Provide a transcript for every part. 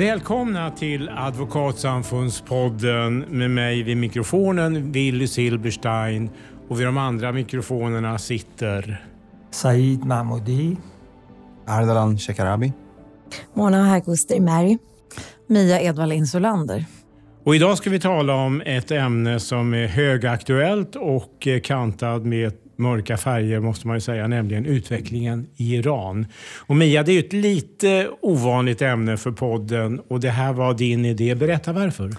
Välkomna till Advokatsamfundspodden. Med mig vid mikrofonen Willy Silberstein. Och vid de andra mikrofonerna sitter Said Mahmoudi, Ardalan Shekarabi, Mona Haguster Mary, Mia Edvall Insulander. Och idag ska vi tala om ett ämne som är högaktuellt och kantad med mörka färger måste man ju säga, nämligen utvecklingen i Iran. Och Mia, det är ju ett lite ovanligt ämne för podden och det här var din idé. Berätta varför.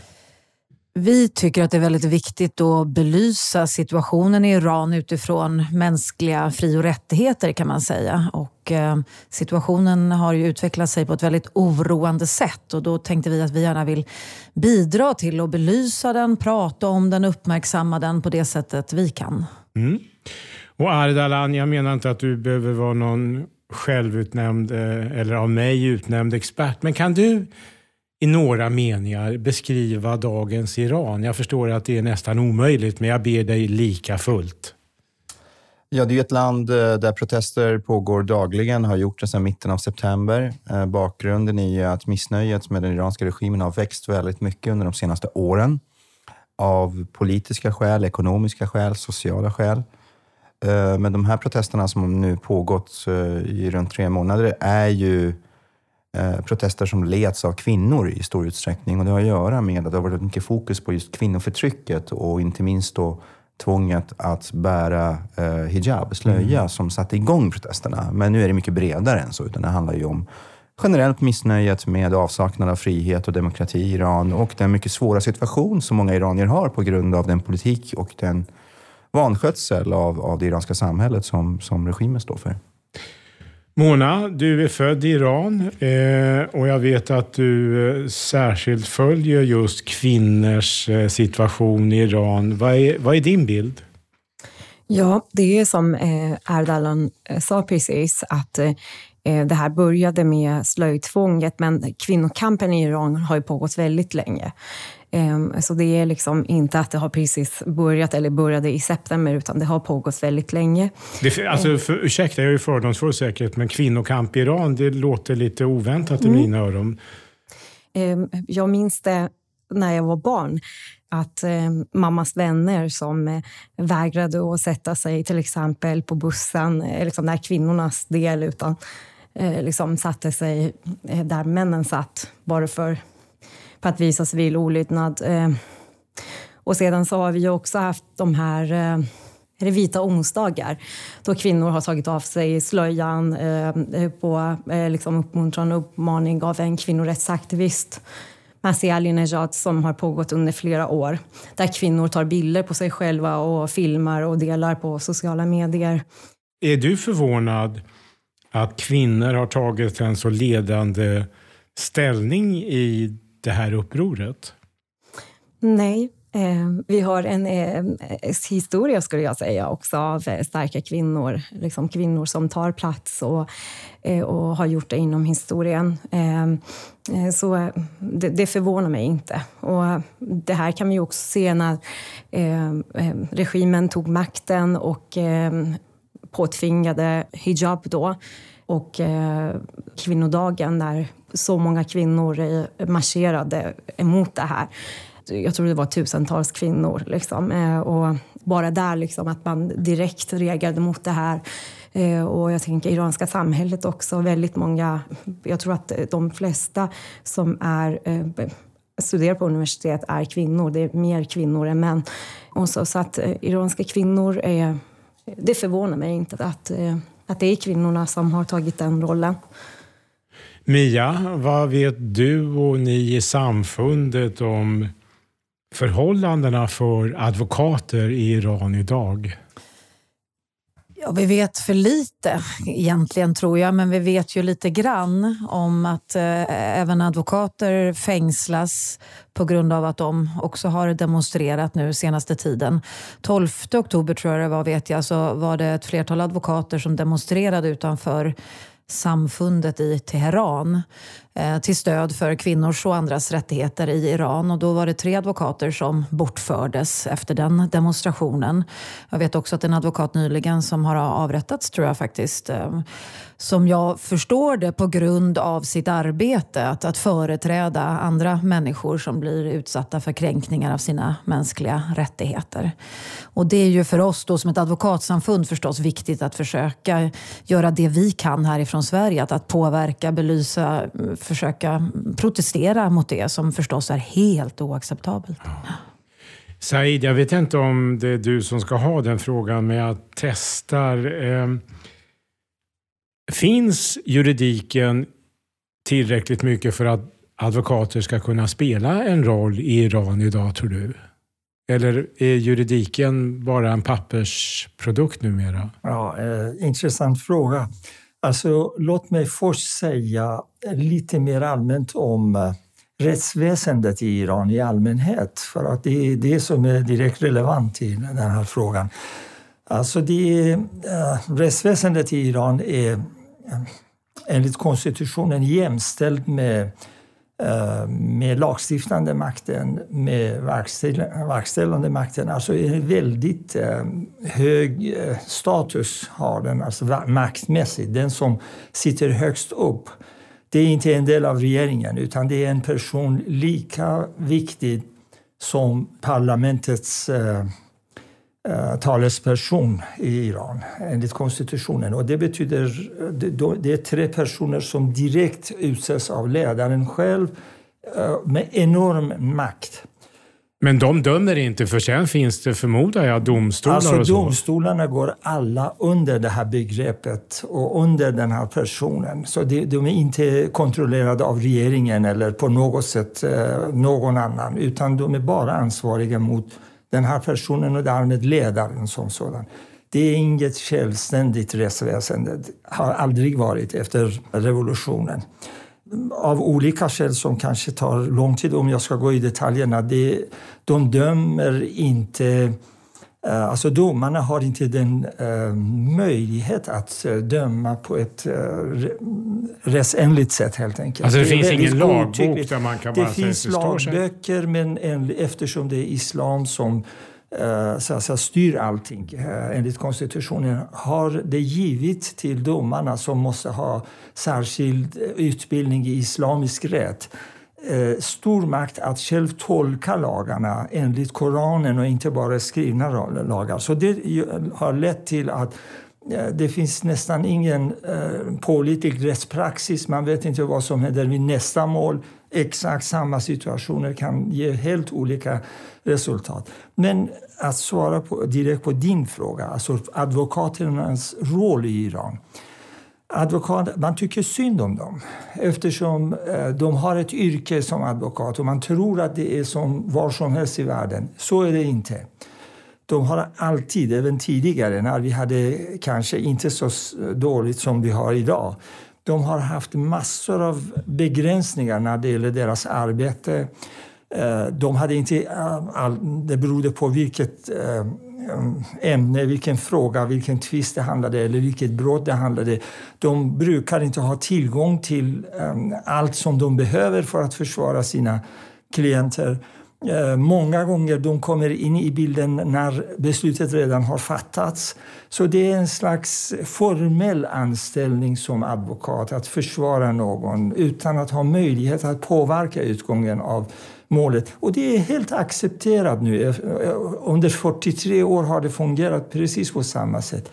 Vi tycker att det är väldigt viktigt att belysa situationen i Iran utifrån mänskliga fri och rättigheter kan man säga. Och eh, situationen har ju utvecklat sig på ett väldigt oroande sätt och då tänkte vi att vi gärna vill bidra till att belysa den, prata om den, uppmärksamma den på det sättet vi kan. Mm. Och Ardalan, jag menar inte att du behöver vara någon självutnämnd eh, eller av mig utnämnd expert, men kan du i några meningar beskriva dagens Iran? Jag förstår att det är nästan omöjligt, men jag ber dig lika fullt. Ja, det är ett land eh, där protester pågår dagligen, har gjort det sedan mitten av september. Eh, bakgrunden är ju att missnöjet med den iranska regimen har växt väldigt mycket under de senaste åren. Av politiska skäl, ekonomiska skäl, sociala skäl. Eh, men de här protesterna som nu pågått i runt tre månader är ju protester som leds av kvinnor i stor utsträckning. Och det har att göra med att det har varit mycket fokus på just kvinnoförtrycket och inte minst då tvånget att bära eh, hijab, slöja, mm. som satte igång protesterna. Men nu är det mycket bredare än så, utan det handlar ju om generellt missnöjet med avsaknad av frihet och demokrati i Iran och den mycket svåra situation som många iranier har på grund av den politik och den vanskötsel av, av det iranska samhället som, som regimen står för. Mona, du är född i Iran eh, och jag vet att du eh, särskilt följer just kvinnors eh, situation i Iran. Vad är, vad är din bild? Ja, det är som Erdalan sa precis, att det här började med slöjtvånget, men kvinnokampen i Iran har ju pågått väldigt länge. Ehm, så det är liksom inte att det har precis börjat eller började i september, utan det har pågått väldigt länge. Det, alltså, ehm. för, ursäkta, jag är fördomsfull säkert, men kvinnokamp i Iran, det låter lite oväntat i mm. mina öron. Ehm, jag minns det när jag var barn att eh, mammas vänner som eh, vägrade att sätta sig till exempel på bussen, eh, liksom där kvinnornas del, utan eh, liksom satte sig eh, där männen satt bara för för att visa civil olydnad. Eh, och sedan så har vi också haft de här eh, det vita onsdagar då kvinnor har tagit av sig slöjan eh, på eh, liksom uppmuntran och uppmaning av en kvinnorättsaktivist Masih Alinejad som har pågått under flera år där kvinnor tar bilder på sig själva och filmar och delar på sociala medier. Är du förvånad att kvinnor har tagit en så ledande ställning i det här upproret? Nej, eh, vi har en eh, historia skulle jag säga också av eh, starka kvinnor. Liksom kvinnor som tar plats och, eh, och har gjort det inom historien. Eh, eh, så det, det, förvånar mig inte. Och det här kan vi också se när regimen tog makten och påtvingade hijab då och eh, kvinnodagen när så många kvinnor marscherade emot det här. Jag tror det var tusentals kvinnor. Liksom. Eh, och bara där, liksom, att man direkt reagerade mot det här. Eh, och jag tänker iranska samhället också. Väldigt många, jag tror att de flesta som är eh, studerar på universitet är kvinnor. Det är mer kvinnor än män. Och så, så att eh, iranska kvinnor är... Det förvånar mig inte att eh, att det är kvinnorna som har tagit den rollen. Mia, vad vet du och ni i samfundet om förhållandena för advokater i Iran idag? Ja, vi vet för lite egentligen tror jag, men vi vet ju lite grann om att eh, även advokater fängslas på grund av att de också har demonstrerat nu senaste tiden. 12 oktober tror jag det var, vet jag, så var det ett flertal advokater som demonstrerade utanför samfundet i Teheran Eh, till stöd för kvinnors och andras rättigheter i Iran. Och då var det tre advokater som bortfördes efter den demonstrationen. Jag vet också att en advokat nyligen som har avrättats, tror jag faktiskt, eh, som jag förstår det på grund av sitt arbete, att, att företräda andra människor som blir utsatta för kränkningar av sina mänskliga rättigheter. Och det är ju för oss då som ett advokatsamfund förstås viktigt att försöka göra det vi kan härifrån Sverige, att, att påverka, belysa, försöka protestera mot det som förstås är helt oacceptabelt. Ja. Said, jag vet inte om det är du som ska ha den frågan, men jag testar. Eh, Finns juridiken tillräckligt mycket för att advokater ska kunna spela en roll i Iran idag, tror du? Eller är juridiken bara en pappersprodukt numera? Ja, eh, intressant fråga. Alltså, låt mig först säga lite mer allmänt om eh, rättsväsendet i Iran i allmänhet, för att det är det som är direkt relevant i den här frågan. Alltså det, äh, rättsväsendet i Iran är eh, enligt konstitutionen jämställt med, Eh, med lagstiftande makten, med verkställande makten. Alltså en väldigt eh, hög eh, status har den, alltså maktmässigt. Den som sitter högst upp. Det är inte en del av regeringen, utan det är en person lika viktig som parlamentets Eh, talesperson i Iran enligt konstitutionen. Och det betyder det är tre personer som direkt utses av ledaren själv eh, med enorm makt. Men de dömer inte, för sen finns det förmodar jag domstolar alltså, och så? Domstolarna går alla under det här begreppet och under den här personen. Så de, de är inte kontrollerade av regeringen eller på något sätt eh, någon annan, utan de är bara ansvariga mot den här personen och därmed ledaren som sådan. Det är inget självständigt rättsväsende. Det har aldrig varit efter revolutionen. Av olika skäl som kanske tar lång tid om jag ska gå i detaljerna. Det, de dömer inte alltså domarna har inte den uh, möjlighet att uh, döma på ett uh, rättsenligt sätt helt enkelt. Alltså det, det finns ingen lagbok där man kan bara Det finns lagböcker men en, eftersom det är islam som så att säga, styr allting enligt konstitutionen har det givit till domarna som måste ha särskild utbildning i islamisk rätt eh, stor makt att själv tolka lagarna enligt Koranen och inte bara skrivna lagar. Så det har lett till att eh, det finns nästan ingen eh, pålitlig rättspraxis. Man vet inte vad som händer vid nästa mål. Exakt samma situationer kan ge helt olika resultat. Men att svara på, direkt på din fråga, alltså advokaternas roll i Iran advokat, man tycker synd om dem eftersom eh, de har ett yrke som advokat och man tror att det är som var som helst i världen. Så är det inte. De har alltid, även tidigare när vi hade kanske inte så dåligt som vi har idag, de har haft massor av begränsningar när det gäller deras arbete. Eh, de hade inte, eh, det berodde på vilket Ehm, ämne, vilken fråga, vilken tvist det handlade eller vilket brott det handlade. De brukar inte ha tillgång till ehm, allt som de behöver för att försvara sina klienter. Eh, många gånger de kommer in i bilden när beslutet redan har fattats. Så det är en slags formell anställning som advokat, att försvara någon utan att ha möjlighet att påverka utgången av målet. Och det är helt accepterat nu. Eh, eh, under 43 år har det fungerat precis på samma sätt.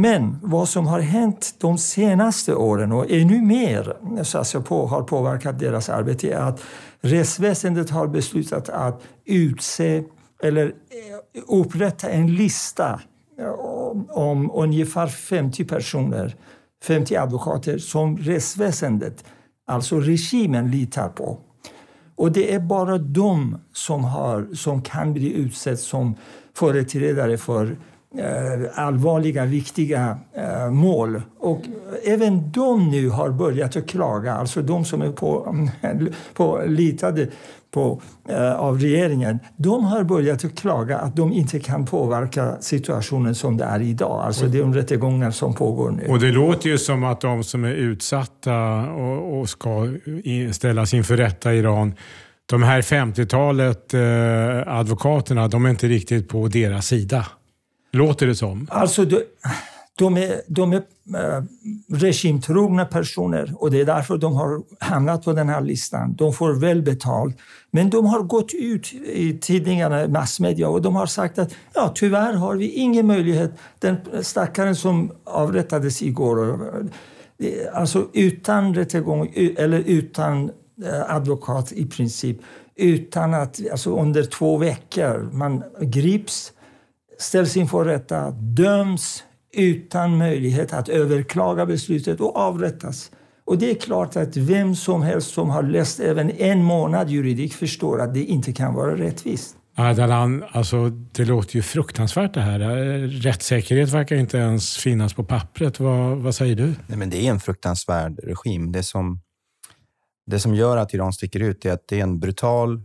Men vad som har hänt de senaste åren och ännu mer alltså på, har påverkat deras arbete är att rättsväsendet har beslutat att utse eller eh, upprätta en lista om, om ungefär 50 personer, 50 advokater som rättsväsendet, alltså regimen, litar på. Och det är bara de som, har, som kan bli utsedd som företrädare för Eh, allvarliga, viktiga eh, mål. Och även de nu har börjat att klaga, alltså de som är på, på litade på, eh, av regeringen, de har börjat att klaga att de inte kan påverka situationen som det är idag. Alltså det är de rättegångar som pågår nu. Och det låter ju som att de som är utsatta och, och ska ställas inför rätta i Iran de här 50-talet eh, advokaterna, de är inte riktigt på deras sida. Låter det som. Alltså, de, de är, de är eh, regimtrogna personer och det är därför de har hamnat på den här listan. De får väl betalt. Men de har gått ut i tidningarna, massmedia och de har sagt att ja, tyvärr har vi ingen möjlighet. Den stackaren som avrättades igår, eh, alltså utan rättegång eller utan eh, advokat i princip, utan att, alltså under två veckor, man grips, ställs inför rätta, döms utan möjlighet att överklaga beslutet och avrättas. Och det är klart att vem som helst som har läst även en månad juridik förstår att det inte kan vara rättvist. Ardalan, alltså, det låter ju fruktansvärt det här. Rättssäkerhet verkar inte ens finnas på pappret. Vad, vad säger du? Nej, men det är en fruktansvärd regim. Det som, det som gör att Iran sticker ut är att det är en brutal,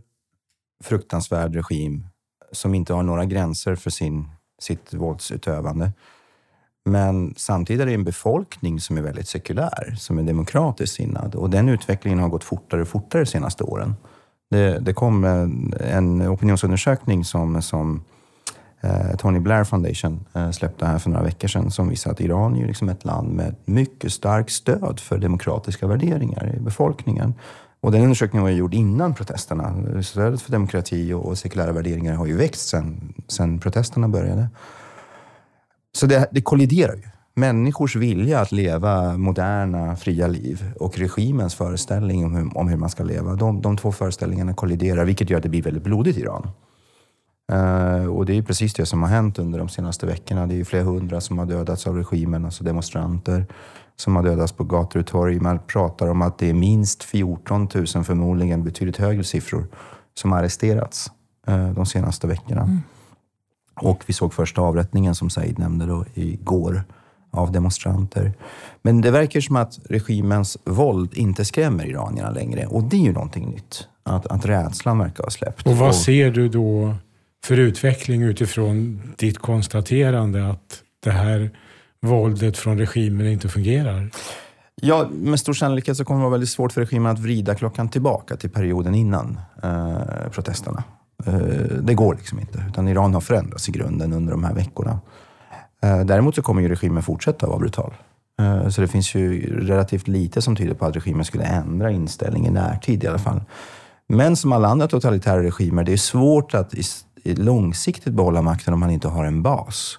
fruktansvärd regim som inte har några gränser för sin, sitt våldsutövande. Men samtidigt är det en befolkning som är väldigt sekulär, som är demokratiskt sinnad. Och den utvecklingen har gått fortare och fortare de senaste åren. Det, det kom en, en opinionsundersökning som, som eh, Tony Blair Foundation eh, släppte här för några veckor sedan som visar att Iran är liksom ett land med mycket starkt stöd för demokratiska värderingar i befolkningen. Och den undersökningen var gjord innan protesterna. Stödet för demokrati och sekulära värderingar har ju växt sedan, sen protesterna började. Så det, det kolliderar ju. Människors vilja att leva moderna, fria liv och regimens föreställning om hur, om hur man ska leva. De, de två föreställningarna kolliderar, vilket gör att det blir väldigt blodigt i Iran. Uh, och det är precis det som har hänt under de senaste veckorna. Det är flera hundra som har dödats av regimen, alltså demonstranter som har dödats på gator och torg. Man pratar om att det är minst 14 000, förmodligen betydligt högre siffror, som har arresterats uh, de senaste veckorna. Mm. Och vi såg första avrättningen, som Said nämnde, då, igår av demonstranter. Men det verkar som att regimens våld inte skrämmer iranierna längre. Och det är ju någonting nytt. Att, att rädslan verkar ha släppt. Och vad ser du då för utveckling utifrån ditt konstaterande att det här våldet från regimen inte fungerar? Ja, med stor sannolikhet så kommer det vara väldigt svårt för regimen att vrida klockan tillbaka till perioden innan eh, protesterna. Eh, det går liksom inte, utan Iran har förändrats i grunden under de här veckorna. Eh, däremot så kommer ju regimen fortsätta vara brutal. Eh, så det finns ju relativt lite som tyder på att regimen skulle ändra inställning i närtid i alla fall. Men som alla andra totalitära regimer, det är svårt att långsiktigt behålla makten om man inte har en bas.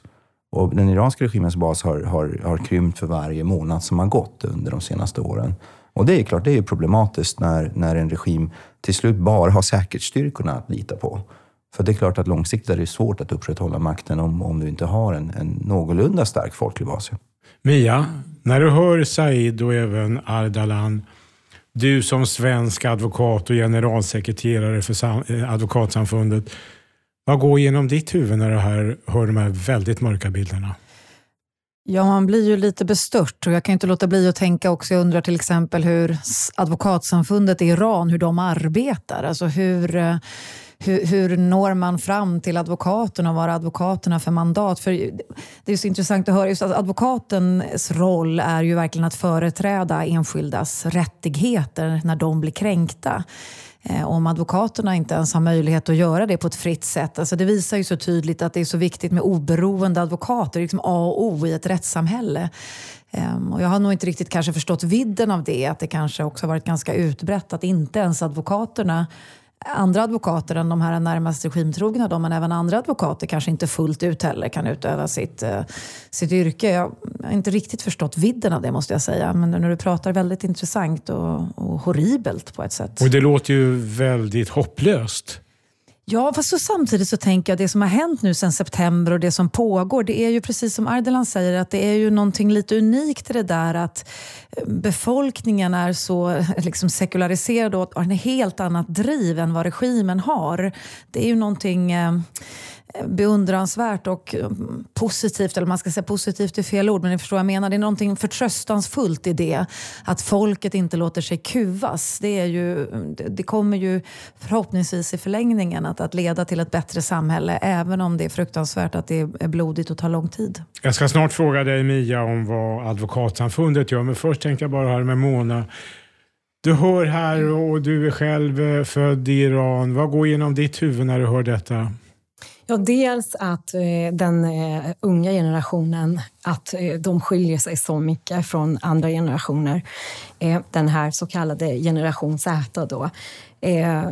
Och den iranska regimens bas har, har, har krympt för varje månad som har gått under de senaste åren. Och det är klart, det är problematiskt när, när en regim till slut bara har säkerhetsstyrkorna att lita på. För det är klart att långsiktigt är det svårt att upprätthålla makten om, om du inte har en, en någorlunda stark folklig bas. Mia, när du hör Said och även Ardalan, du som svensk advokat och generalsekreterare för eh, Advokatsamfundet, vad går genom ditt huvud när du hör, hör de här väldigt mörka bilderna? Ja, man blir ju lite bestört och jag kan inte låta bli att tänka också, jag undrar till exempel hur advokatsamfundet i Iran, hur de arbetar. Alltså hur, eh, hur, hur når man fram till advokaterna och vad har advokaterna för mandat? För det är så intressant att höra, just att advokatens roll är ju verkligen att företräda enskildas rättigheter när de blir kränkta. Eh, om advokaterna inte ens har möjlighet att göra det på ett fritt sätt. Alltså det visar ju så tydligt att det är så viktigt med oberoende advokater. Det är liksom A och O i ett rättssamhälle. Ehm, och jag har nog inte riktigt kanske förstått vidden av det, att det kanske också varit ganska utbrett att inte ens advokaterna andra advokater än de här närmast regimtrogna, då, men även andra advokater kanske inte fullt ut heller kan utöva sitt, eh, sitt yrke. Jag har inte riktigt förstått vidden av det måste jag säga. Men när du pratar väldigt intressant och, och horribelt på ett sätt. Och det låter ju väldigt hopplöst. Ja, fast så samtidigt så tänker jag det som har hänt nu sedan september och det som pågår, det är ju precis som Ardalan säger, att det är ju någonting lite unikt i det där att eh, befolkningen är så eh, liksom sekulariserad och har en helt annat driv än vad regimen har. Det är ju någonting eh, beundransvärt och eh, positivt, eller man ska säga positivt är fel ord, men ni förstår vad jag menar. Det är någonting förtröstansfullt i det. Att folket inte låter sig kuvas. Det, är ju, det kommer ju förhoppningsvis i förlängningen att, att leda till ett bättre samhälle, även om det är fruktansvärt att det är blodigt och tar lång tid. Jag ska snart fråga dig Mia om vad Advokatsamfundet gör, men först tänkte jag bara höra med Mona. Du hör här och du är själv eh, född i Iran. Vad går genom ditt huvud när du hör detta? Ja, dels att eh, den eh, unga generationen att eh, de skiljer sig så mycket från andra generationer. Eh, den här så kallade generation Z. Då. Eh, eh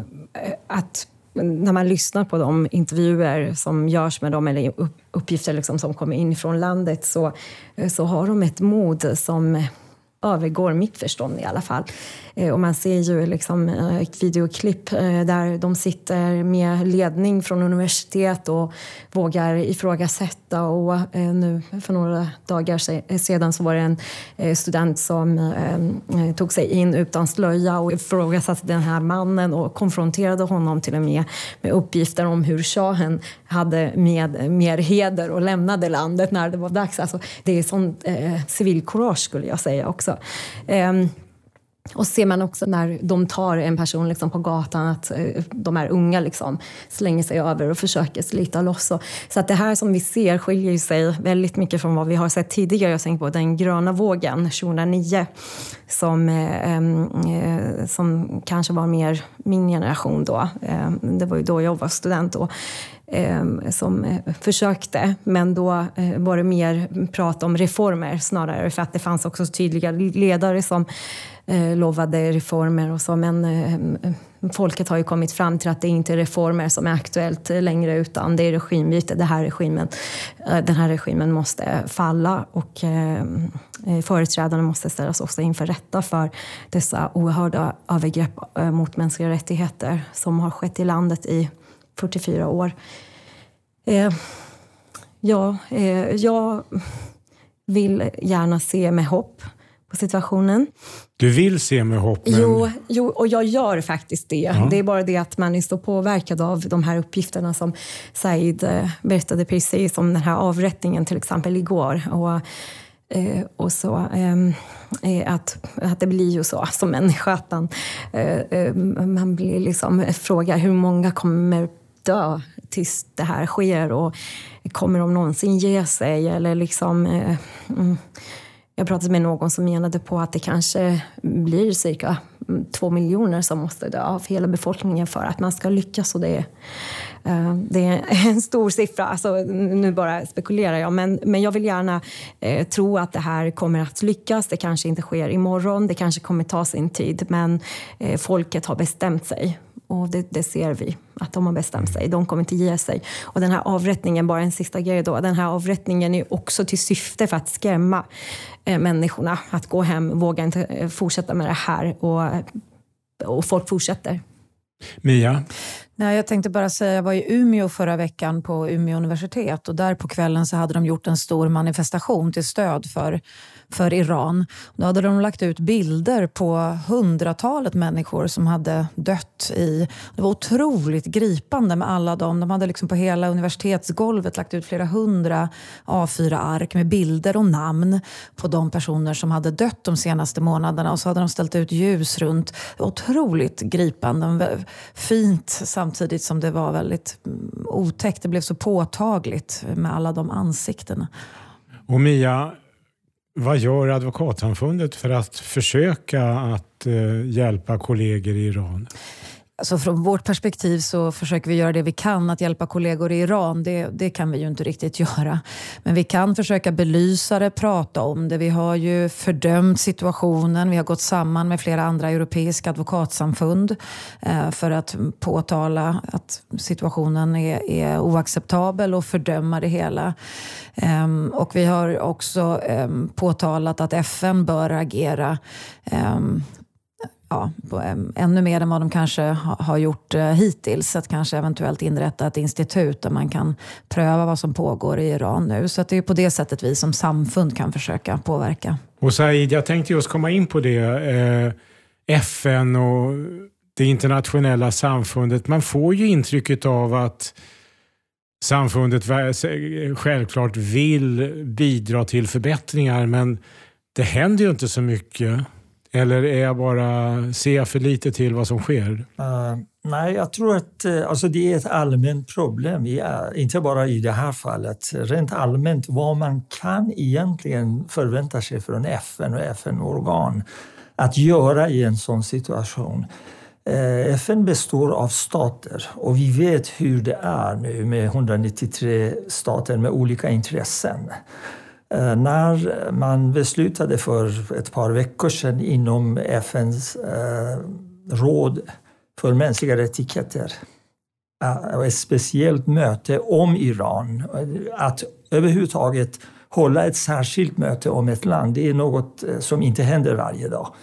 att när man lyssnar på de intervjuer som görs med dem eller uppgifter liksom som kommer in från landet så, eh, så har de ett mod som övergår mitt förstånd i alla fall. Eh, och man ser ju liksom eh, ett videoklipp eh, där de sitter med ledning från universitet och vågar ifrågasätta. Och nu för några dagar sedan så var det en student som tog sig in utan slöja och ifrågasatte den här mannen och konfronterade honom till och med med uppgifter om hur shahen hade med mer heder och lämnade landet när det var dags. Alltså, det är sånt eh, civilkurage skulle jag säga också. Um, och ser man också när de tar en person liksom på gatan att eh, de är unga liksom slänger sig över och försöker slita loss. så att det här som vi ser skiljer sig väldigt mycket från vad vi har sett tidigare. Jag tänker på den gröna vågen 2009 som, eh, eh, som kanske var mer min generation då. Eh, det var ju då jag var student. Då som eh, försökte, men då var det mer prat om reformer snarare för att det fanns också tydliga ledare som eh, lovade reformer och så. Men eh, folket har ju kommit fram till att det inte är reformer som är aktuellt längre utan det är regimbyte. Det här regimen, eh, den här regimen måste falla och eh, eh, företrädarna måste ställas också inför rätta för dessa oerhörda övergrepp eh, mot mänskliga rättigheter som har skett i landet i 44 år. Eh, ja, eh, jag vill gärna se med hopp på situationen. Du vill se med hopp? Men... Jo, jo, och jag gör faktiskt det. Ja. Det är bara det att man är så påverkad av de här uppgifterna som Said eh, berättade precis om den här avrättningen till exempel igår. Och, eh, och så, ehm, eh, att, att det blir ju så som människa att man, man blir liksom, frågar hur många kommer dö tills det här sker och kommer de någonsin ge sig? Eller liksom, mm, jag pratade med någon som menade på att det kanske blir cirka två miljoner som måste dö av hela befolkningen för att man ska lyckas. Och det, är, det är en stor siffra. Alltså, nu bara spekulerar jag, men, men jag vill gärna eh, tro att det här kommer att lyckas. Det kanske inte sker imorgon, det kanske kommer ta sin tid, men eh, folket har bestämt sig och det, det, ser vi, att de har bestämt sig. De kommer inte ge sig. Och den här avrättningen, bara en sista grej då. Den här avrättningen är också till syfte för att skrämma eh, människorna. Att gå hem, våga inte eh, fortsätta med det här. Och, och folk fortsätter. Mia? Nej, jag tänkte bara säga, jag var i Umeå förra veckan på Umeå universitet och där på kvällen så hade de gjort en stor manifestation till stöd för för Iran. Då hade de lagt ut bilder på hundratalet människor som hade dött i... Det var otroligt gripande med alla dem. De hade liksom på hela universitetsgolvet lagt ut flera hundra A4-ark med bilder och namn på de personer som hade dött de senaste månaderna. Och så hade de ställt ut ljus runt. Otroligt gripande. Fint samtal samtidigt som det var väldigt mm, otäckt. Det blev så påtagligt med alla de ansiktena. Och Mia, vad gör Advokatsamfundet för att försöka att eh, hjälpa kollegor i Iran? Alltså från vårt perspektiv så försöker vi göra det vi kan att hjälpa kollegor i Iran. Det, det kan vi ju inte riktigt göra. Men vi kan försöka belysa det, prata om det. Vi har ju fördömt situationen. Vi har gått samman med flera andra europeiska advokatsamfund eh, för att påtala att situationen är, är oacceptabel och fördöma det hela. Ehm, och vi har också ehm, påtalat att FN bör agera ehm, ja, ännu mer än vad de kanske har gjort eh, hittills. Att kanske eventuellt inrätta ett institut där man kan pröva vad som pågår i Iran nu. Så det är på det sättet vi som samfund kan försöka påverka. Och Said, jag tänkte just komma in på det. Eh, FN och det internationella samfundet. Man får ju intrycket av att samfundet självklart vill bidra till förbättringar men det händer ju inte så mycket. Eller är jag bara, ser jag för lite till vad som sker? Uh, nej, jag tror att eh, alltså det är ett allmänt problem, ja, inte bara i det här fallet. Rent allmänt vad man kan egentligen förvänta sig från FN och FN-organ att göra i en sån situation. Uh, FN består av stater och vi vet hur det är nu med 193 stater med olika intressen. Eh, när man beslutade för ett par veckor sedan inom FNs eh, råd för mänskliga rättigheter eh, ett speciellt möte om Iran. Att överhuvudtaget hålla ett särskilt möte om ett land, det är något som inte händer varje dag.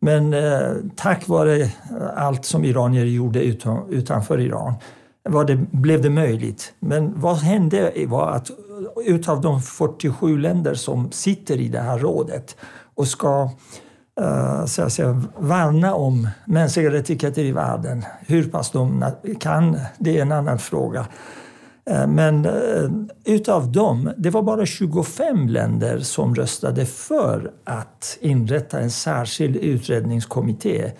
Men eh, tack vare allt som iranier gjorde utan, utanför Iran var det, blev det möjligt. Men vad hände var att utav de 47 länder som sitter i det här rådet och ska uh, så säga, värna om mänskliga rättigheter i världen. Hur pass de kan, det är en annan fråga. Uh, men uh, utav dem, det var bara 25 länder som röstade för att inrätta en särskild utredningskommitté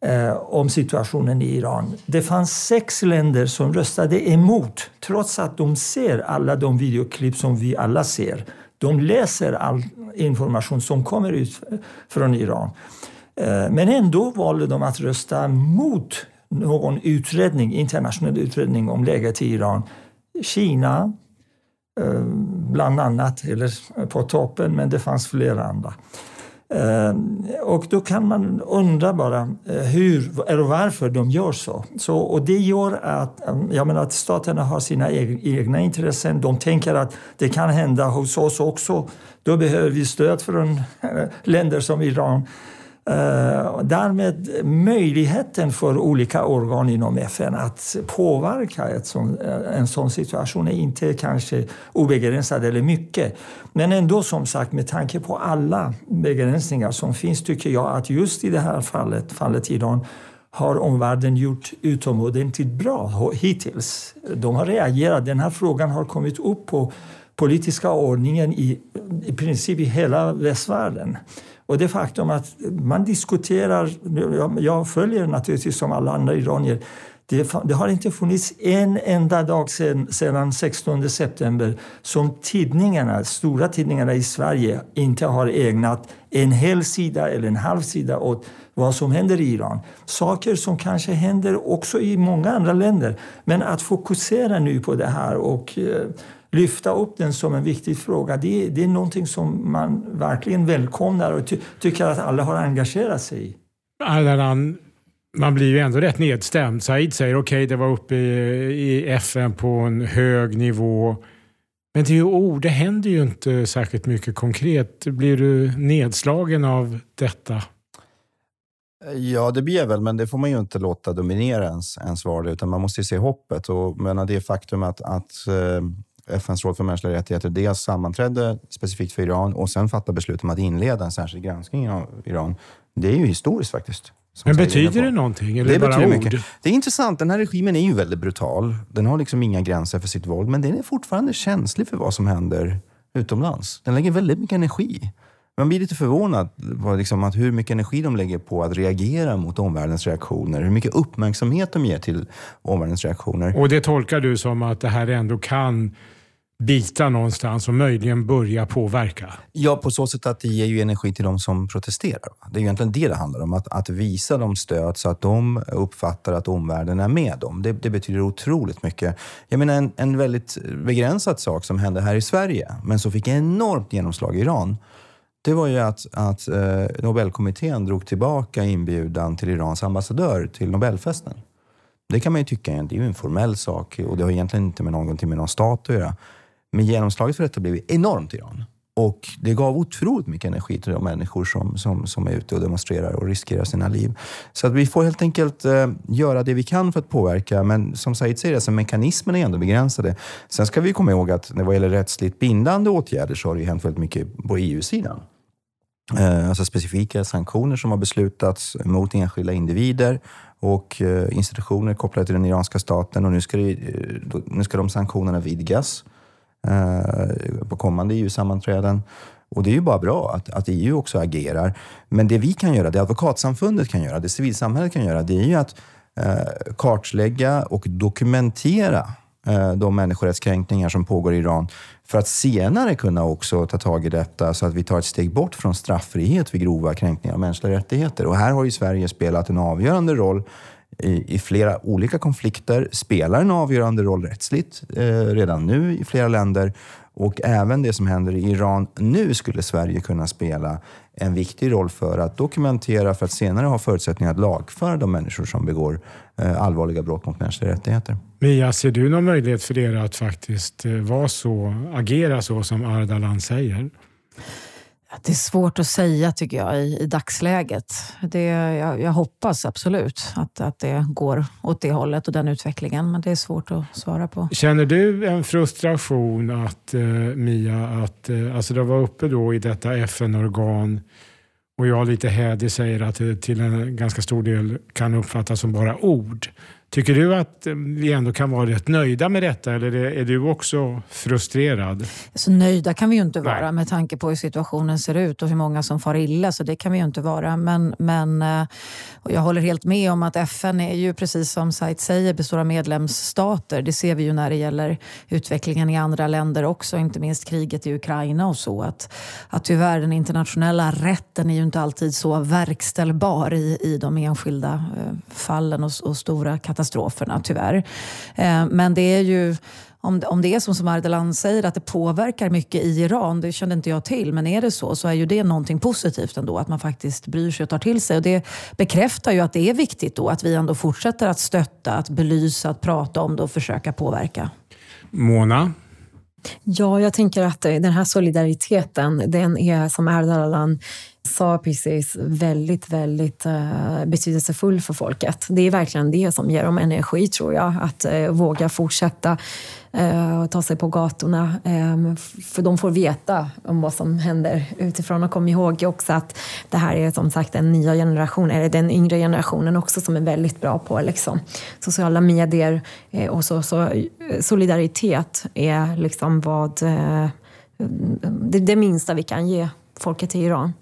eh, om situationen i Iran. Det fanns sex länder som röstade emot trots att de ser alla de videoklipp som vi alla ser. De läser all information som kommer ut från Iran. Eh, men ändå valde de att rösta mot någon utredning, internationell utredning om läget i Iran. Kina, eh, bland annat, eller på toppen, men det fanns flera andra. Ehm, och då kan man undra bara eh, hur eller varför de gör så. så och det gör att, ehm, jag menar att staterna har sina egna intressen. De tänker att det kan hända hos oss också. Då behöver vi stöd från eh, länder som Iran. Uh, därmed möjligheten för olika organ inom FN att påverka ett sån, eh, en sån situation är inte kanske obegränsad eller mycket. Men ändå som sagt med tanke på alla begränsningar som finns tycker jag att just i det här fallet, fallet Iran har omvärlden gjort utomordentligt bra hittills. De har reagerat. Den här frågan har kommit upp på politiska ordningen i, i princip i hela västvärlden. Och det faktum att man diskuterar, jag följer naturligtvis som alla andra iranier, det, det, har inte funnits en enda dag sedan, sedan 16 september som tidningarna, stora tidningarna i Sverige inte har ägnat en hel sida eller en halv sida åt vad som händer i Iran. Saker som kanske händer också i många andra länder. Men att fokusera nu på det här och eh, lyfta upp den som en viktig fråga, det, det är någonting som man verkligen välkomnar och ty tycker att alla har engagerat sig i. Allan, man blir ju ändå rätt nedstämd. Said säger okej, okay, det var uppe i, i FN på en hög nivå. Men det är ju ord, det händer ju inte särskilt mycket konkret. Blir du nedslagen av detta? Ja, det blir jag väl, men det får man ju inte låta dominera ens, ens vardag, utan man måste ju se hoppet. Och menar, det faktum att, att eh, FNs råd för mänskliga rättigheter dels sammanträdde specifikt för Iran och sen fattade beslut om att inleda en särskild granskning av Iran. Det är ju historiskt faktiskt. Men betyder det någonting? Eller det bara betyder ord? mycket. Det är intressant. Den här regimen är ju väldigt brutal. Den har liksom inga gränser för sitt våld, men den är fortfarande känslig för vad som händer utomlands. Den lägger väldigt mycket energi. Man blir lite förvånad på liksom att hur mycket energi de lägger på att reagera mot omvärldens reaktioner. Hur mycket uppmärksamhet de ger till omvärldens reaktioner. Och det tolkar du som att det här ändå kan bita någonstans och möjligen börja påverka? Ja, på så sätt att det ger ju energi till de som protesterar. Det är egentligen det det handlar om. Att, att visa dem stöd så att de uppfattar att omvärlden är med dem. Det, det betyder otroligt mycket. Jag menar en, en väldigt begränsad sak som hände här i Sverige, men som fick enormt genomslag i Iran. Det var ju att, att eh, Nobelkommittén drog tillbaka inbjudan till Irans ambassadör till Nobelfesten. Det kan man ju tycka det är en formell sak och det har egentligen inte med någonting med någon stat att göra. Men genomslaget för detta blev enormt i Iran. Och det gav otroligt mycket energi till de människor som, som, som är ute och demonstrerar och riskerar sina liv. Så att vi får helt enkelt eh, göra det vi kan för att påverka. Men som Said säger, alltså, mekanismerna är ändå begränsade. Sen ska vi komma ihåg att när det gäller rättsligt bindande åtgärder så har det hänt väldigt mycket på EU-sidan. eh, alltså specifika sanktioner som har beslutats mot enskilda individer och eh, institutioner kopplade till den iranska staten. Och nu ska, det, eh, nu ska de sanktionerna vidgas Eh, på kommande EU-sammanträden. Och det är ju bara bra att, att EU också agerar. Men det vi kan göra, det advokatsamfundet kan göra, det civilsamhället kan göra, det är ju att eh, kartlägga och dokumentera eh, de människorättskränkningar som pågår i Iran för att senare kunna också ta tag i detta så att vi tar ett steg bort från straffrihet vid grova kränkningar av mänskliga rättigheter. Och här har ju Sverige spelat en avgörande roll i, i flera olika konflikter, spelar en avgörande roll rättsligt eh, redan nu i flera länder och även det som händer i Iran nu skulle Sverige kunna spela en viktig roll för att dokumentera för att senare ha förutsättningar att lagföra de människor som begår eh, allvarliga brott mot mänskliga rättigheter. Mia, ser du någon möjlighet för er att faktiskt eh, vara så, agera så som Ardalan säger? Det är svårt att säga tycker jag i, i dagsläget. Det, jag, jag, hoppas absolut att, att det går åt det hållet och den utvecklingen, men det är svårt att svara på. Känner du en frustration att, eh, Mia, att eh, alltså det var uppe då i detta FN-organ och jag lite hädig säger att det till en ganska stor del kan uppfattas som bara ord. Tycker du att eh, vi ändå kan vara rätt nöjda med detta eller är du också frustrerad? Så nöjda kan vi ju inte vara Nej. med tanke på hur situationen ser ut och hur många som far illa. Så det kan vi ju inte vara. Men, men eh, jag håller helt med om att FN är ju precis som Said säger består av medlemsstater. Det ser vi ju när det gäller utvecklingen i andra länder också. Inte minst kriget i Ukraina och så. Att, att tyvärr den internationella rätten är ju inte alltid så verkställbar i, i de enskilda eh, fallen och, och stora katastroferna katastroferna tyvärr. Eh, men det är ju om, om det är som, som Ardalan säger, att det påverkar mycket i Iran, det kände inte jag till, men är det så så är ju det någonting positivt ändå, att man faktiskt bryr sig och tar till sig. Och det bekräftar ju att det är viktigt då att vi ändå fortsätter att stötta, att belysa, att prata om det och försöka påverka. Mona? Ja, jag tänker att den här solidariteten, den är som Ardalan sa precis väldigt, väldigt uh, betydelsefull för folket. Det är verkligen det som ger dem energi, tror jag, att uh, våga fortsätta uh, ta sig på gatorna. Um, för de får veta om vad som händer utifrån och kom ihåg också att det här är som sagt den nya generationen, eller den yngre generationen också som är väldigt bra på liksom, sociala medier och så, så, solidaritet är liksom vad det, det minsta vi kan ge folket i Iran.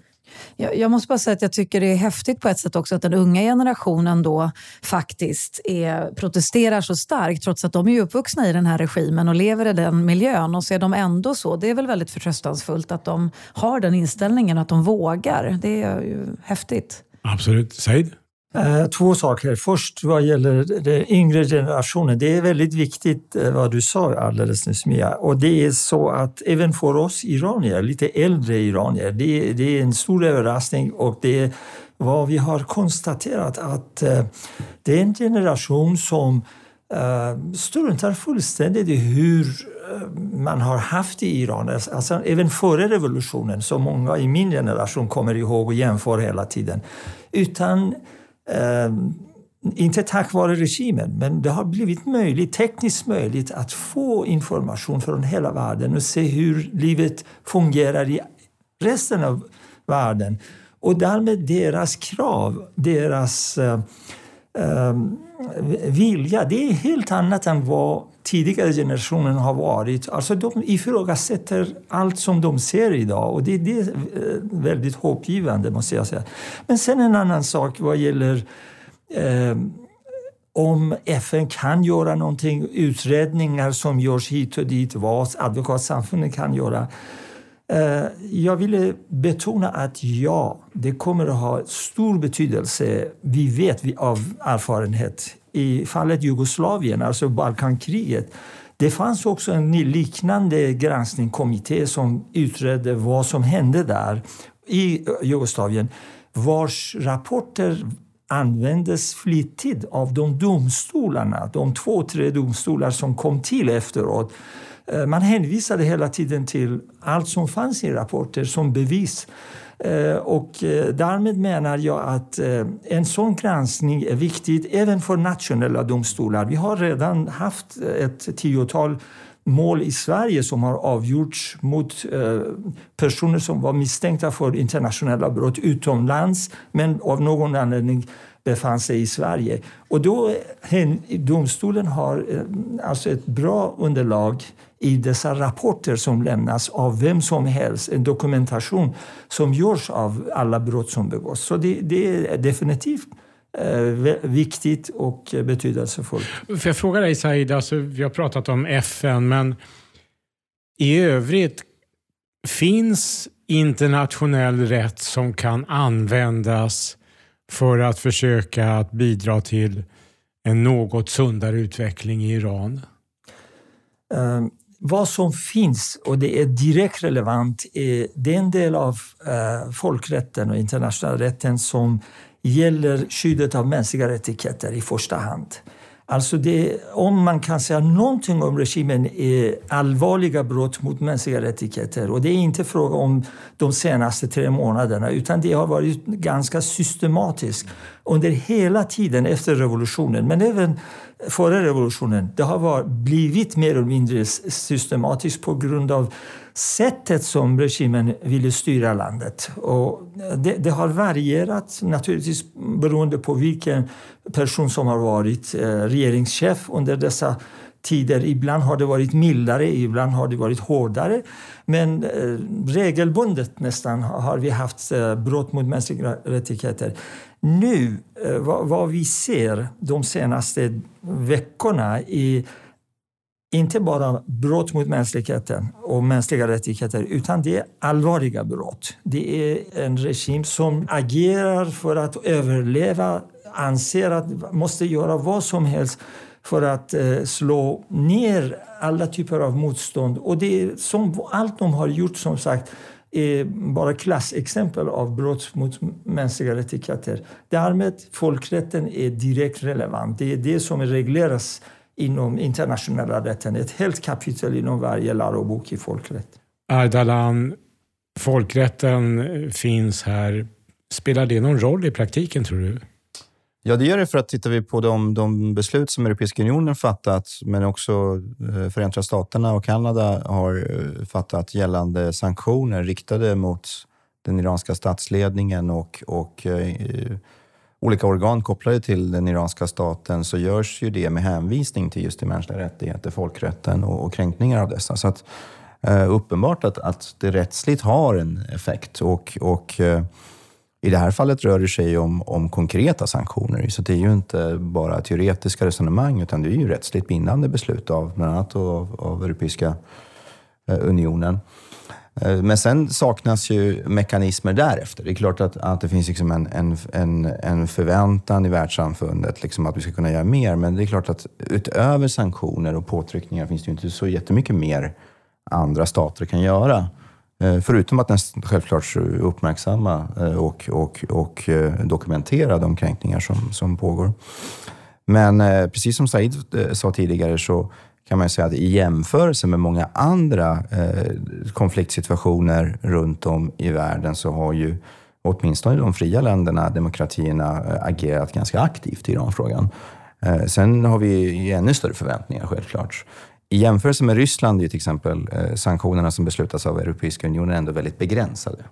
Jag, jag, måste bara säga att jag tycker det är häftigt på ett sätt också att den unga generationen då faktiskt är, protesterar så starkt trots att de är uppvuxna i den här regimen och lever i den miljön och så är de ändå så. Det är väl väldigt förtröstansfullt att de har den inställningen, att de vågar. Det är ju häftigt. Absolut. Said? Eh, två saker. Först vad gäller den yngre generationen. Det är väldigt viktigt eh, vad du sa alldeles nyss Mia. Och det är så att även för oss iranier, lite äldre iranier, det, det är en stor överraskning och det är vad vi har konstaterat att eh, det är en generation som struntar fullständigt i hur man har haft i Iran. Alltså, alltså även före revolutionen, som många i min generation kommer ihåg och jämför hela tiden. Utan Ehm, inte tack vare regimen, men det har blivit möjligt, tekniskt möjligt att få information från hela världen och se hur livet fungerar i resten av världen. Och därmed deras krav, deras eh, eh, vilja, det är helt annat än vad tidigare generationer har varit. Alltså de ifrågasätter allt som de ser idag och det, det är eh, väldigt hoppgivande måste jag säga. Men sen en annan sak vad gäller eh, om FN kan göra någonting, utredningar som görs hit och dit, vad advokatsamfundet kan göra. Eh, jag ville betona att ja, det kommer att ha stor betydelse. Vi vet av erfarenhet i fallet Jugoslavien, alltså Balkankriget. Det fanns också en liknande granskningskommitté som utredde vad som hände där i eh, Jugoslavien vars rapporter användes flitigt av de domstolarna, de två, tre domstolar som kom till efteråt. Eh, man hänvisade hela tiden till allt som fanns i rapporter som bevis. Eh, och eh, därmed menar jag att en sån granskning är viktig även för nationella domstolar. Vi har redan haft ett tiotal mål i Sverige som har avgjorts mot personer som var misstänkta för internationella brott utomlands men av någon anledning befann sig i Sverige. Och då, domstolen har eh, alltså ett bra underlag i dessa rapporter som lämnas av vem som helst, en dokumentation som görs av alla brott som begås. Så det, det är definitivt eh, viktigt och betydelsefullt. Får jag fråga dig Said, alltså, vi har pratat om FN, men i övrigt, finns internationell rätt som kan användas för att försöka att bidra till en något sundare utveckling i Iran? Um, vad som finns, och det är direkt relevant, är den del av uh, folkrätten och internationella rätten som gäller skyddet av mänskliga rättigheter i första hand. Alltså det, om man kan säga någonting om regimen är allvarliga brott mot mänskliga rättigheter och det är inte fråga om de senaste tre månaderna utan det har varit ganska systematiskt under hela tiden efter revolutionen men även före revolutionen. Det har varit, blivit mer eller mindre systematiskt på grund av sättet som regimen ville styra landet. Och det, det, har varierat naturligtvis beroende på vilken person som har varit eh, regeringschef under dessa tider. Ibland har det varit mildare, ibland har det varit hårdare. Men eh, regelbundet nästan har vi haft eh, brott mot mänskliga rättigheter. Nu, eh, vad, vad, vi ser de senaste veckorna är inte bara brott mot mänskligheten och mänskliga rättigheter utan det är allvarliga brott. Det är en regim som agerar för att överleva, anser att måste göra vad som helst för att eh, slå ner alla typer av motstånd. Och det som allt de har gjort, som sagt, är bara klassexempel av brott mot mänskliga rättigheter. Därmed folkrätten är direkt relevant. Det är det som regleras inom internationella rätten. Ett helt kapitel inom varje lärobok i folkrätt. Ardalan, folkrätten eh, finns här. Spelar det någon roll i praktiken, tror du? Ja, det gör det för att tittar vi på de, de beslut som Europeiska unionen fattat, men också eh, Förenta Staterna och Kanada har eh, fattat gällande sanktioner riktade mot den iranska statsledningen och, och eh, olika organ kopplade till den iranska staten så görs ju det med hänvisning till just de mänskliga rättigheter, folkrätten och, och kränkningar av dessa. Så att, eh, uppenbart att, att det rättsligt har en effekt och, och eh, i det här fallet rör det sig om, om konkreta sanktioner. Så det är ju inte bara teoretiska resonemang utan det är ju rättsligt bindande beslut av bland annat av, av Europeiska eh, unionen. Eh, men sen saknas ju mekanismer därefter. Det är klart att, att det finns liksom en, en, en, en förväntan i världssamfundet liksom att vi ska kunna göra mer. Men det är klart att utöver sanktioner och påtryckningar finns det ju inte så jättemycket mer andra stater kan göra. Eh, förutom att den självklart uppmärksamma eh, och, och, och eh, dokumentera de kränkningar som, som pågår. Men precis som Said sa tidigare så kan man säga att i jämförelse med många andra konfliktsituationer runt om i världen så har ju åtminstone de fria länderna, demokratierna, agerat ganska aktivt i Iranfrågan. Sen har vi ännu större förväntningar självklart. I jämförelse med Ryssland är till exempel eh, sanktionerna som beslutas av Europeiska unionen ändå väldigt begränsade.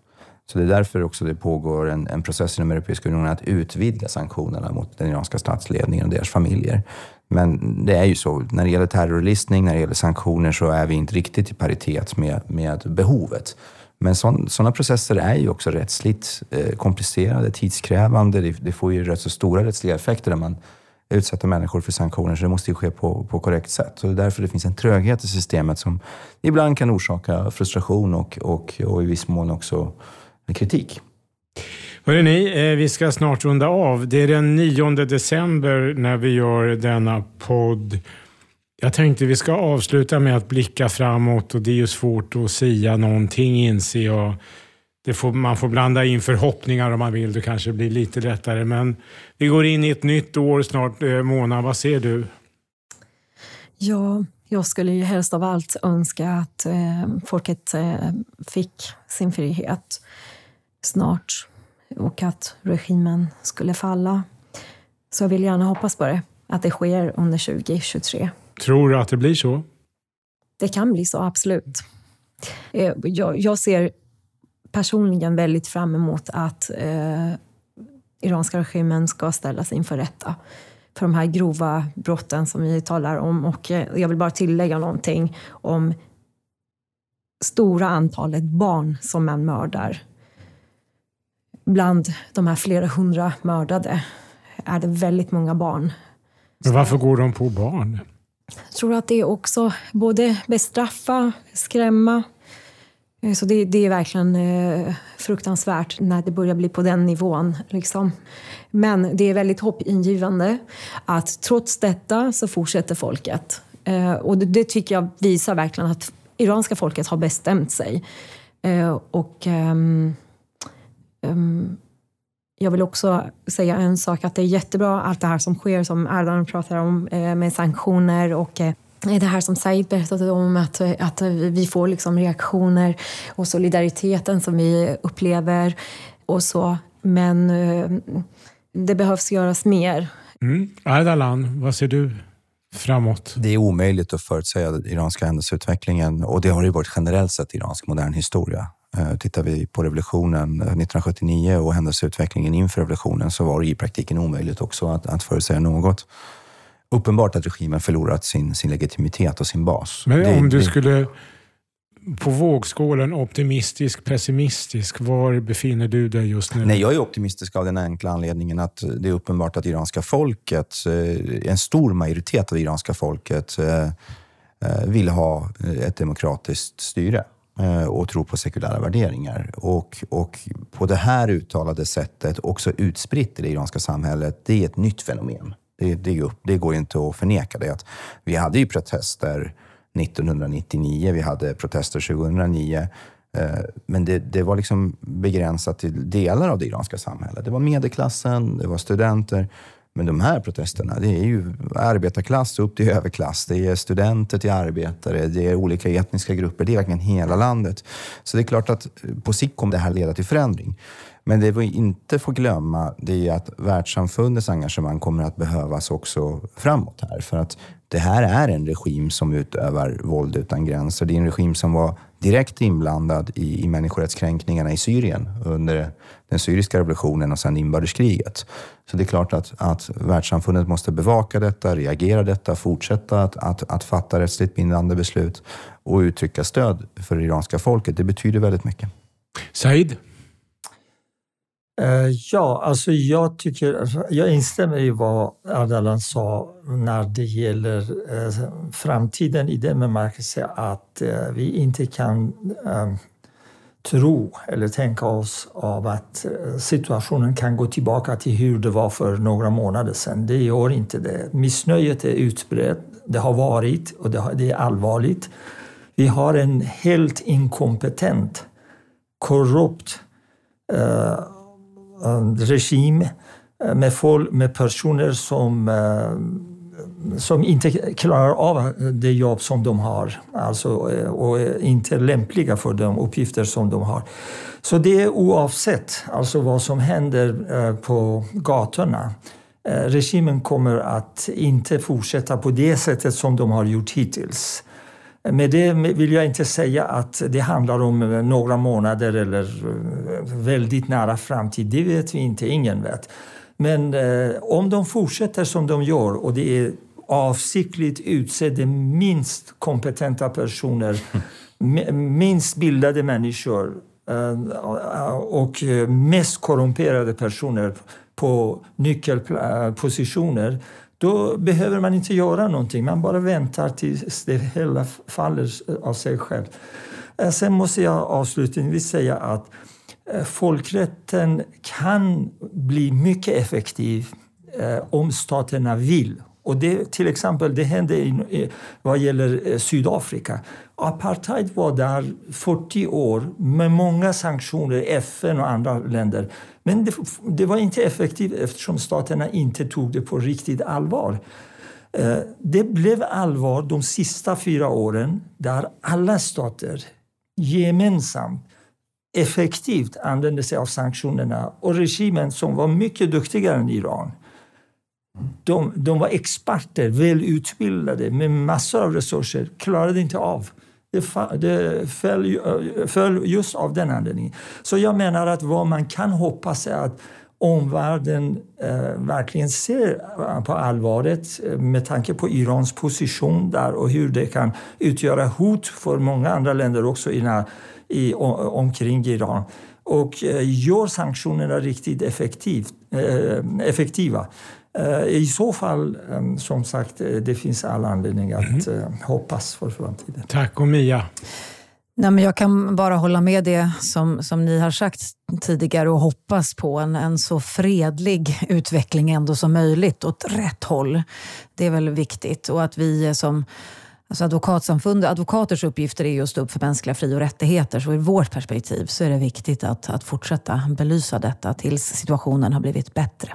Så det är därför också det pågår en, en process inom Europeiska unionen att utvidga sanktionerna mot den iranska statsledningen och deras familjer. Men det är ju så, när det gäller terrorlistning, när det gäller sanktioner så är vi inte riktigt i paritet med, med behovet. Men sådana processer är ju också rättsligt eh, komplicerade, tidskrävande. Det, det, får ju rätt så stora rättsliga effekter där man utsätta människor för sanktioner, så det måste ju ske på, på korrekt sätt. Så det är därför det finns en tröghet i systemet som ibland kan orsaka frustration och, och, och i viss mån också kritik. Hörrni, eh, vi ska snart runda av. Det är den 9 december när vi gör denna podd. Jag tänkte vi ska avsluta med att blicka framåt och det är ju svårt att säga någonting inser jag. Det får, man får blanda in förhoppningar om man vill, det kanske blir lite lättare. Men vi går in i ett nytt år snart. Eh, Mona, vad ser du? Ja, jag skulle ju helst av allt önska att eh, folket eh, fick sin frihet snart och att regimen skulle falla. Så jag vill gärna hoppas på det, att det sker under 2023. Tror du att det blir så? Det kan bli så, absolut. Eh, jag, jag ser personligen väldigt fram emot att eh, iranska regimen ska ställas inför rätta för de här grova brotten som vi talar om. Och eh, jag vill bara tillägga någonting om stora antalet barn som man mördar. Bland de här flera hundra mördade är det väldigt många barn. Men varför går de på barn? Jag tror att det är också både bestraffa, skrämma. Eh, så det, det är verkligen eh, fruktansvärt när det börjar bli på den nivån. Liksom. Men det är väldigt hoppingivande att trots detta så fortsätter folket. Eh, och det, det tycker jag visar verkligen att iranska folket har bestämt sig. Eh, och um, um, jag vill också säga en sak, att det är jättebra allt det här som sker, som Erdogan pratar om, eh, med sanktioner och eh, det här som Said berättade om, att, att vi får liksom reaktioner och solidariteten som vi upplever och så. Men eh, det behövs göras mer. Mm. Ardalan, vad ser du framåt? Det är omöjligt att förutsäga den iranska händelseutvecklingen och det har det varit generellt sett i iransk modern historia. Eh, tittar vi på revolutionen 1979 eh, och händelseutvecklingen inför revolutionen så var det i praktiken omöjligt också att, att förutsäga något. Uppenbart att regimen förlorat sin, sin legitimitet och sin bas. Men det, om du det... skulle på vågskålen optimistisk, pessimistisk, var befinner du dig just nu? Nej, jag är optimistisk av den enkla anledningen att det är uppenbart att iranska folket, eh, en stor majoritet av iranska folket vill ha ett demokratiskt styre. Eh, och tror på sekulära värderingar. Och, och på det här uttalade sättet, också utspritt i det iranska samhället, det är ett nytt fenomen. Det, det, det går inte att förneka det. Att vi hade ju protester 1999, vi hade protester 2009. Eh, men det, det, var liksom begränsat till delar av det iranska samhället. Det var medelklassen, det var studenter. Men de här protesterna, det är ju arbetarklass upp till överklass. Det är studenter till arbetare, det är olika etniska grupper. Det är verkligen hela landet. Så det är klart att på sikt kommer det här leda till förändring. Men det vi inte får glömma det är att världssamfundets engagemang kommer att behövas också framåt här. För att det här är en regim som utövar våld utan gränser. Det är en regim som var direkt inblandad i, i människorättskränkningarna i Syrien under den syriska revolutionen och sen inbördeskriget. Så det är klart att, att världssamfundet måste bevaka detta, reagera detta, fortsätta att, att, att fatta rättsligt bindande beslut och uttrycka stöd för det iranska folket. Det betyder väldigt mycket. Said? Eh, ja, alltså jag tycker, jag instämmer i vad Ardalan sa när det gäller eh, framtiden i den bemärkelsen att eh, vi inte kan tro eller tänka oss av att situationen kan gå tillbaka till hur det var för några månader sedan. Det gör inte det. Missnöjet är utbrett, det har varit och det är allvarligt. Vi har en helt inkompetent, korrupt regim eh, med, folk, med personer som, eh, som inte klarar av det jobb som de har alltså, eh, och inte är lämpliga för de uppgifter som de har. Så det är oavsett alltså vad som händer på gatorna regimen kommer att inte fortsätta på det sättet som de har gjort hittills. Med det vill jag inte säga att det handlar om några månader eller eh, väldigt nära framtid. Det vet vi inte, ingen vet. Men eh, om de fortsätter som de gör och det är avsiktligt utsedda minst kompetenta personer, minst bildade människor eh, och mest korrumperade personer på nyckelpositioner då behöver man inte göra någonting. Man bara väntar tills det hela faller av sig själv. Eh, sen måste jag avslutningsvis säga att eh, folkrätten kan bli mycket effektiv eh, om staterna vill. Och det, till exempel, det hände i, vad gäller eh, Sydafrika. Apartheid var där 40 år med många sanktioner, FN och andra länder. Men det, det, var inte effektivt eftersom staterna inte tog det på riktigt allvar. Eh, det blev allvar de sista fyra åren där alla stater gemensamt effektivt använde sig av sanktionerna och regimen som var mycket duktigare än Iran de, de var experter, välutbildade med massor av resurser, klarade inte av. Det, det föll, eh, föll just av den anledningen. Så jag menar att vad man kan hoppas är att omvärlden eh, verkligen ser eh, på allvaret eh, med tanke på Irans position där och hur det kan utgöra hot för många andra länder också i, i, omkring Iran och eh, gör sanktionerna riktigt effektivt, eh, effektiva. Eh, I så fall, ehm, som sagt, eh, det finns all anledning att mm. hoppas för framtiden. Tack och Mia. Nej, men jag kan bara hålla med det som, som ni har sagt tidigare och hoppas på en, en så fredlig utveckling ändå som möjligt åt rätt håll. Det är väl viktigt och att vi som Alltså advokatsamfund, advokaters uppgifter är just att stå upp för mänskliga fri och rättigheter. Så ur vårt perspektiv så är det viktigt att, att fortsätta belysa detta tills situationen har blivit bättre.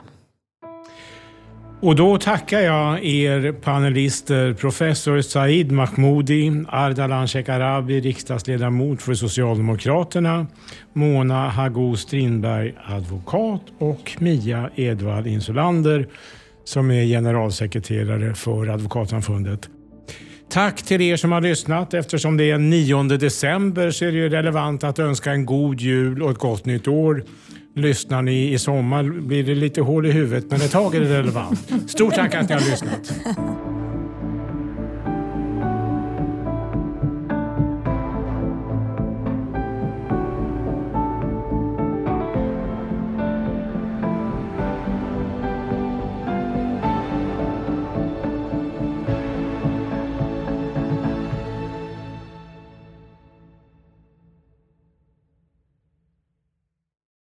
Och då tackar jag er panelister, professor Said Mahmoudi, Ardalan Shekarabi, riksdagsledamot för Socialdemokraterna, Mona Hago Strindberg, advokat och Mia Edvard Insulander som är generalsekreterare för Advokatsamfundet. Tack till er som har lyssnat. Eftersom det är 9 december så är det relevant att önska en god jul och ett gott nytt år. Lyssnar ni i sommar blir det lite hål i huvudet, men ett tag är det relevant. Stort tack att ni har lyssnat.